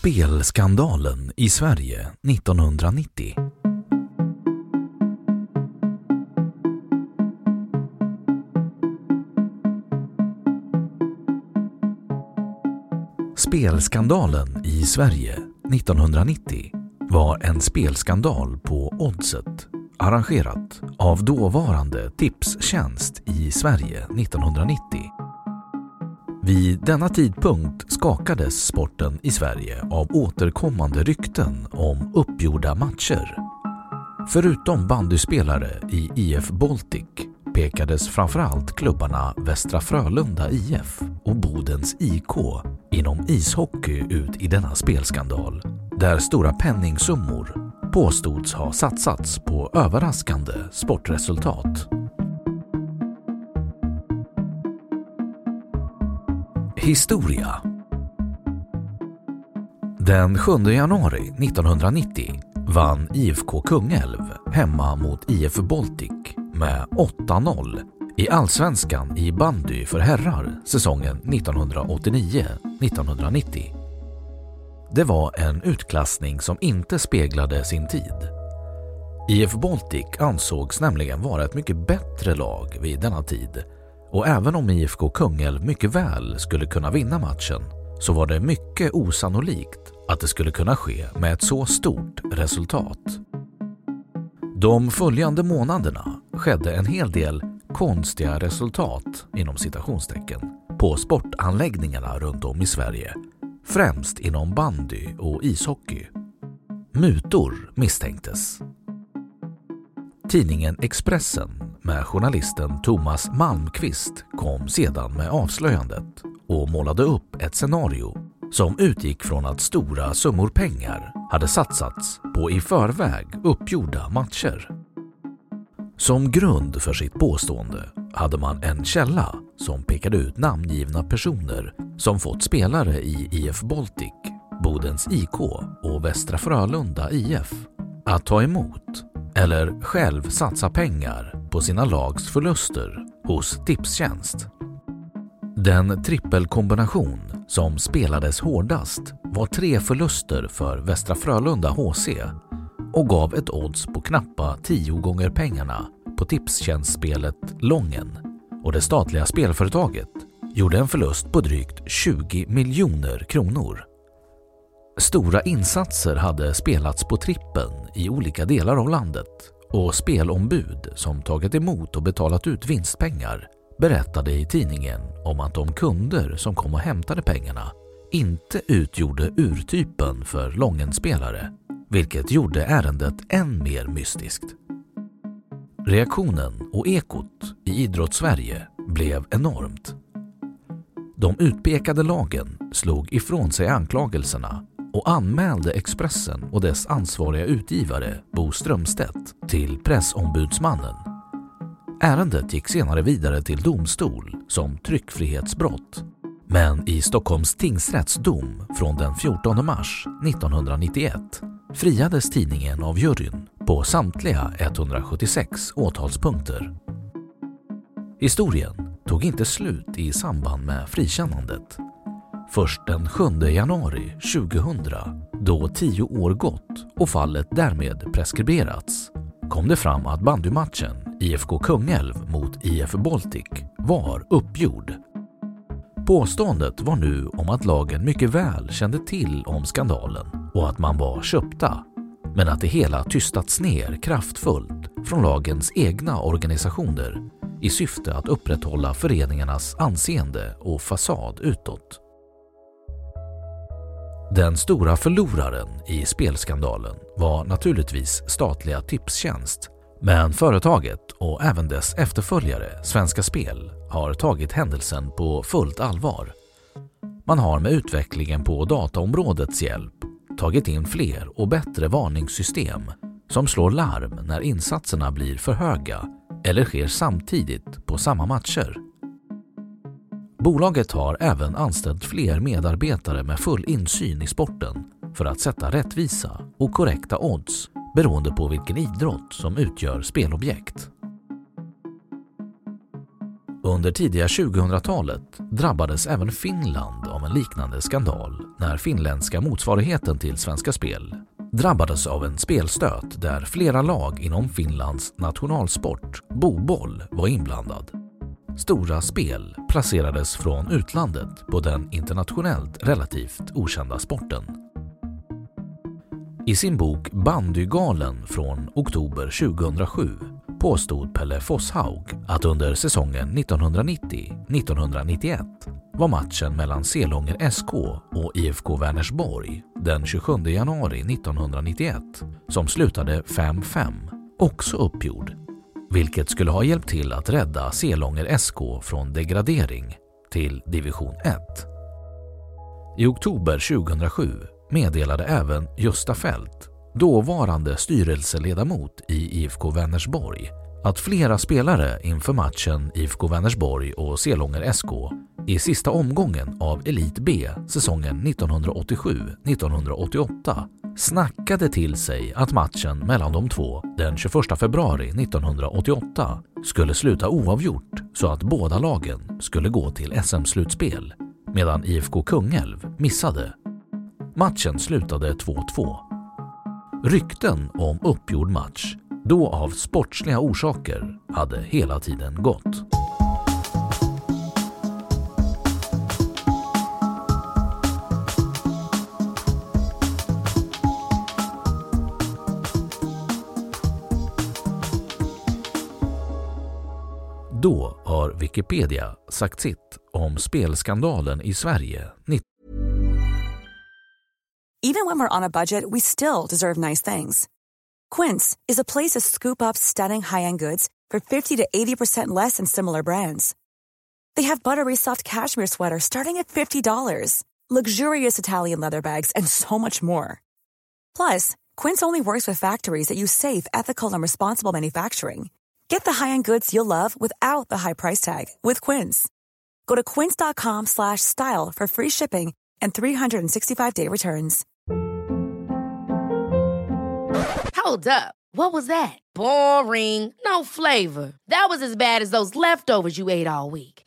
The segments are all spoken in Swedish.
Spelskandalen i Sverige 1990. Spelskandalen i Sverige 1990 var en spelskandal på Oddset arrangerat av dåvarande Tipstjänst i Sverige 1990. Vid denna tidpunkt skakades sporten i Sverige av återkommande rykten om uppgjorda matcher. Förutom bandyspelare i IF Baltic pekades framförallt klubbarna Västra Frölunda IF och Bodens IK inom ishockey ut i denna spelskandal där stora penningsummor påstods ha satsats på överraskande sportresultat. Historia Den 7 januari 1990 vann IFK Kungälv hemma mot IF Baltic med 8-0 i Allsvenskan i bandy för herrar säsongen 1989-1990. Det var en utklassning som inte speglade sin tid. IF Baltic ansågs nämligen vara ett mycket bättre lag vid denna tid och även om IFK Kungälv mycket väl skulle kunna vinna matchen så var det mycket osannolikt att det skulle kunna ske med ett så stort resultat. De följande månaderna skedde en hel del konstiga resultat inom citationstecken på sportanläggningarna runt om i Sverige, främst inom bandy och ishockey. Mutor misstänktes. Tidningen Expressen med journalisten Thomas Malmqvist kom sedan med avslöjandet och målade upp ett scenario som utgick från att stora summor pengar hade satsats på i förväg uppgjorda matcher. Som grund för sitt påstående hade man en källa som pekade ut namngivna personer som fått spelare i IF Baltic, Bodens IK och Västra Frölunda IF att ta emot eller själv satsa pengar på sina lags förluster hos Tipstjänst. Den trippelkombination som spelades hårdast var tre förluster för Västra Frölunda HC och gav ett odds på knappa tio gånger pengarna på Tipstjänstspelet Lången och det statliga spelföretaget gjorde en förlust på drygt 20 miljoner kronor. Stora insatser hade spelats på trippen i olika delar av landet och spelombud som tagit emot och betalat ut vinstpengar berättade i tidningen om att de kunder som kom och hämtade pengarna inte utgjorde urtypen för Långenspelare, vilket gjorde ärendet än mer mystiskt. Reaktionen och ekot i idrottssverige blev enormt. De utpekade lagen slog ifrån sig anklagelserna och anmälde Expressen och dess ansvariga utgivare Bo Strömstedt till Pressombudsmannen. Ärendet gick senare vidare till domstol som tryckfrihetsbrott. Men i Stockholms tingsrätts dom från den 14 mars 1991 friades tidningen av juryn på samtliga 176 åtalspunkter. Historien tog inte slut i samband med frikännandet. Först den 7 januari 2000, då tio år gått och fallet därmed preskriberats, kom det fram att bandymatchen IFK Kungälv mot IF Baltic var uppgjord. Påståendet var nu om att lagen mycket väl kände till om skandalen och att man var köpta, men att det hela tystats ner kraftfullt från lagens egna organisationer i syfte att upprätthålla föreningarnas anseende och fasad utåt. Den stora förloraren i spelskandalen var naturligtvis statliga Tipstjänst men företaget och även dess efterföljare Svenska Spel har tagit händelsen på fullt allvar. Man har med utvecklingen på dataområdets hjälp tagit in fler och bättre varningssystem som slår larm när insatserna blir för höga eller sker samtidigt på samma matcher. Bolaget har även anställt fler medarbetare med full insyn i sporten för att sätta rättvisa och korrekta odds beroende på vilken idrott som utgör spelobjekt. Under tidiga 2000-talet drabbades även Finland av en liknande skandal när finländska motsvarigheten till Svenska Spel drabbades av en spelstöt där flera lag inom Finlands nationalsport, boboll, var inblandad. Stora Spel placerades från utlandet på den internationellt relativt okända sporten. I sin bok Bandygalen från oktober 2007 påstod Pelle Fosshaug att under säsongen 1990-1991 var matchen mellan Selånger SK och IFK Vänersborg den 27 januari 1991, som slutade 5-5, också uppgjord, vilket skulle ha hjälpt till att rädda Selånger SK från degradering till division 1. I oktober 2007 meddelade även Gösta Fält, dåvarande styrelseledamot i IFK Vänersborg, att flera spelare inför matchen IFK Vänersborg och Selånger SK i sista omgången av Elit B säsongen 1987-1988 snackade till sig att matchen mellan de två den 21 februari 1988 skulle sluta oavgjort så att båda lagen skulle gå till SM-slutspel medan IFK Kungälv missade. Matchen slutade 2-2. Rykten om uppgjord match då av sportsliga orsaker hade hela tiden gått. Då har Wikipedia sagt sitt om spelskandalen i Sverige Even when we're on a budget we still deserve nice things. Quince is a place to scoop up stunning high-end goods for 50 to 80% less than similar brands. They have buttery soft cashmere sweaters starting at $50, luxurious Italian leather bags, and so much more. Plus, Quince only works with factories that use safe, ethical, and responsible manufacturing. Get the high-end goods you'll love without the high price tag with Quince. Go to quince.com/style for free shipping and 365-day returns. Hold up. What was that? Boring. No flavor. That was as bad as those leftovers you ate all week.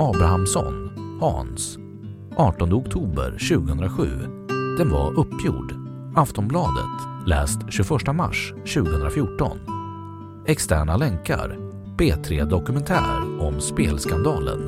Abrahamsson, Hans. 18 oktober 2007. Den var uppgjord. Aftonbladet. Läst 21 mars 2014. Externa länkar. B3 Dokumentär om spelskandalen.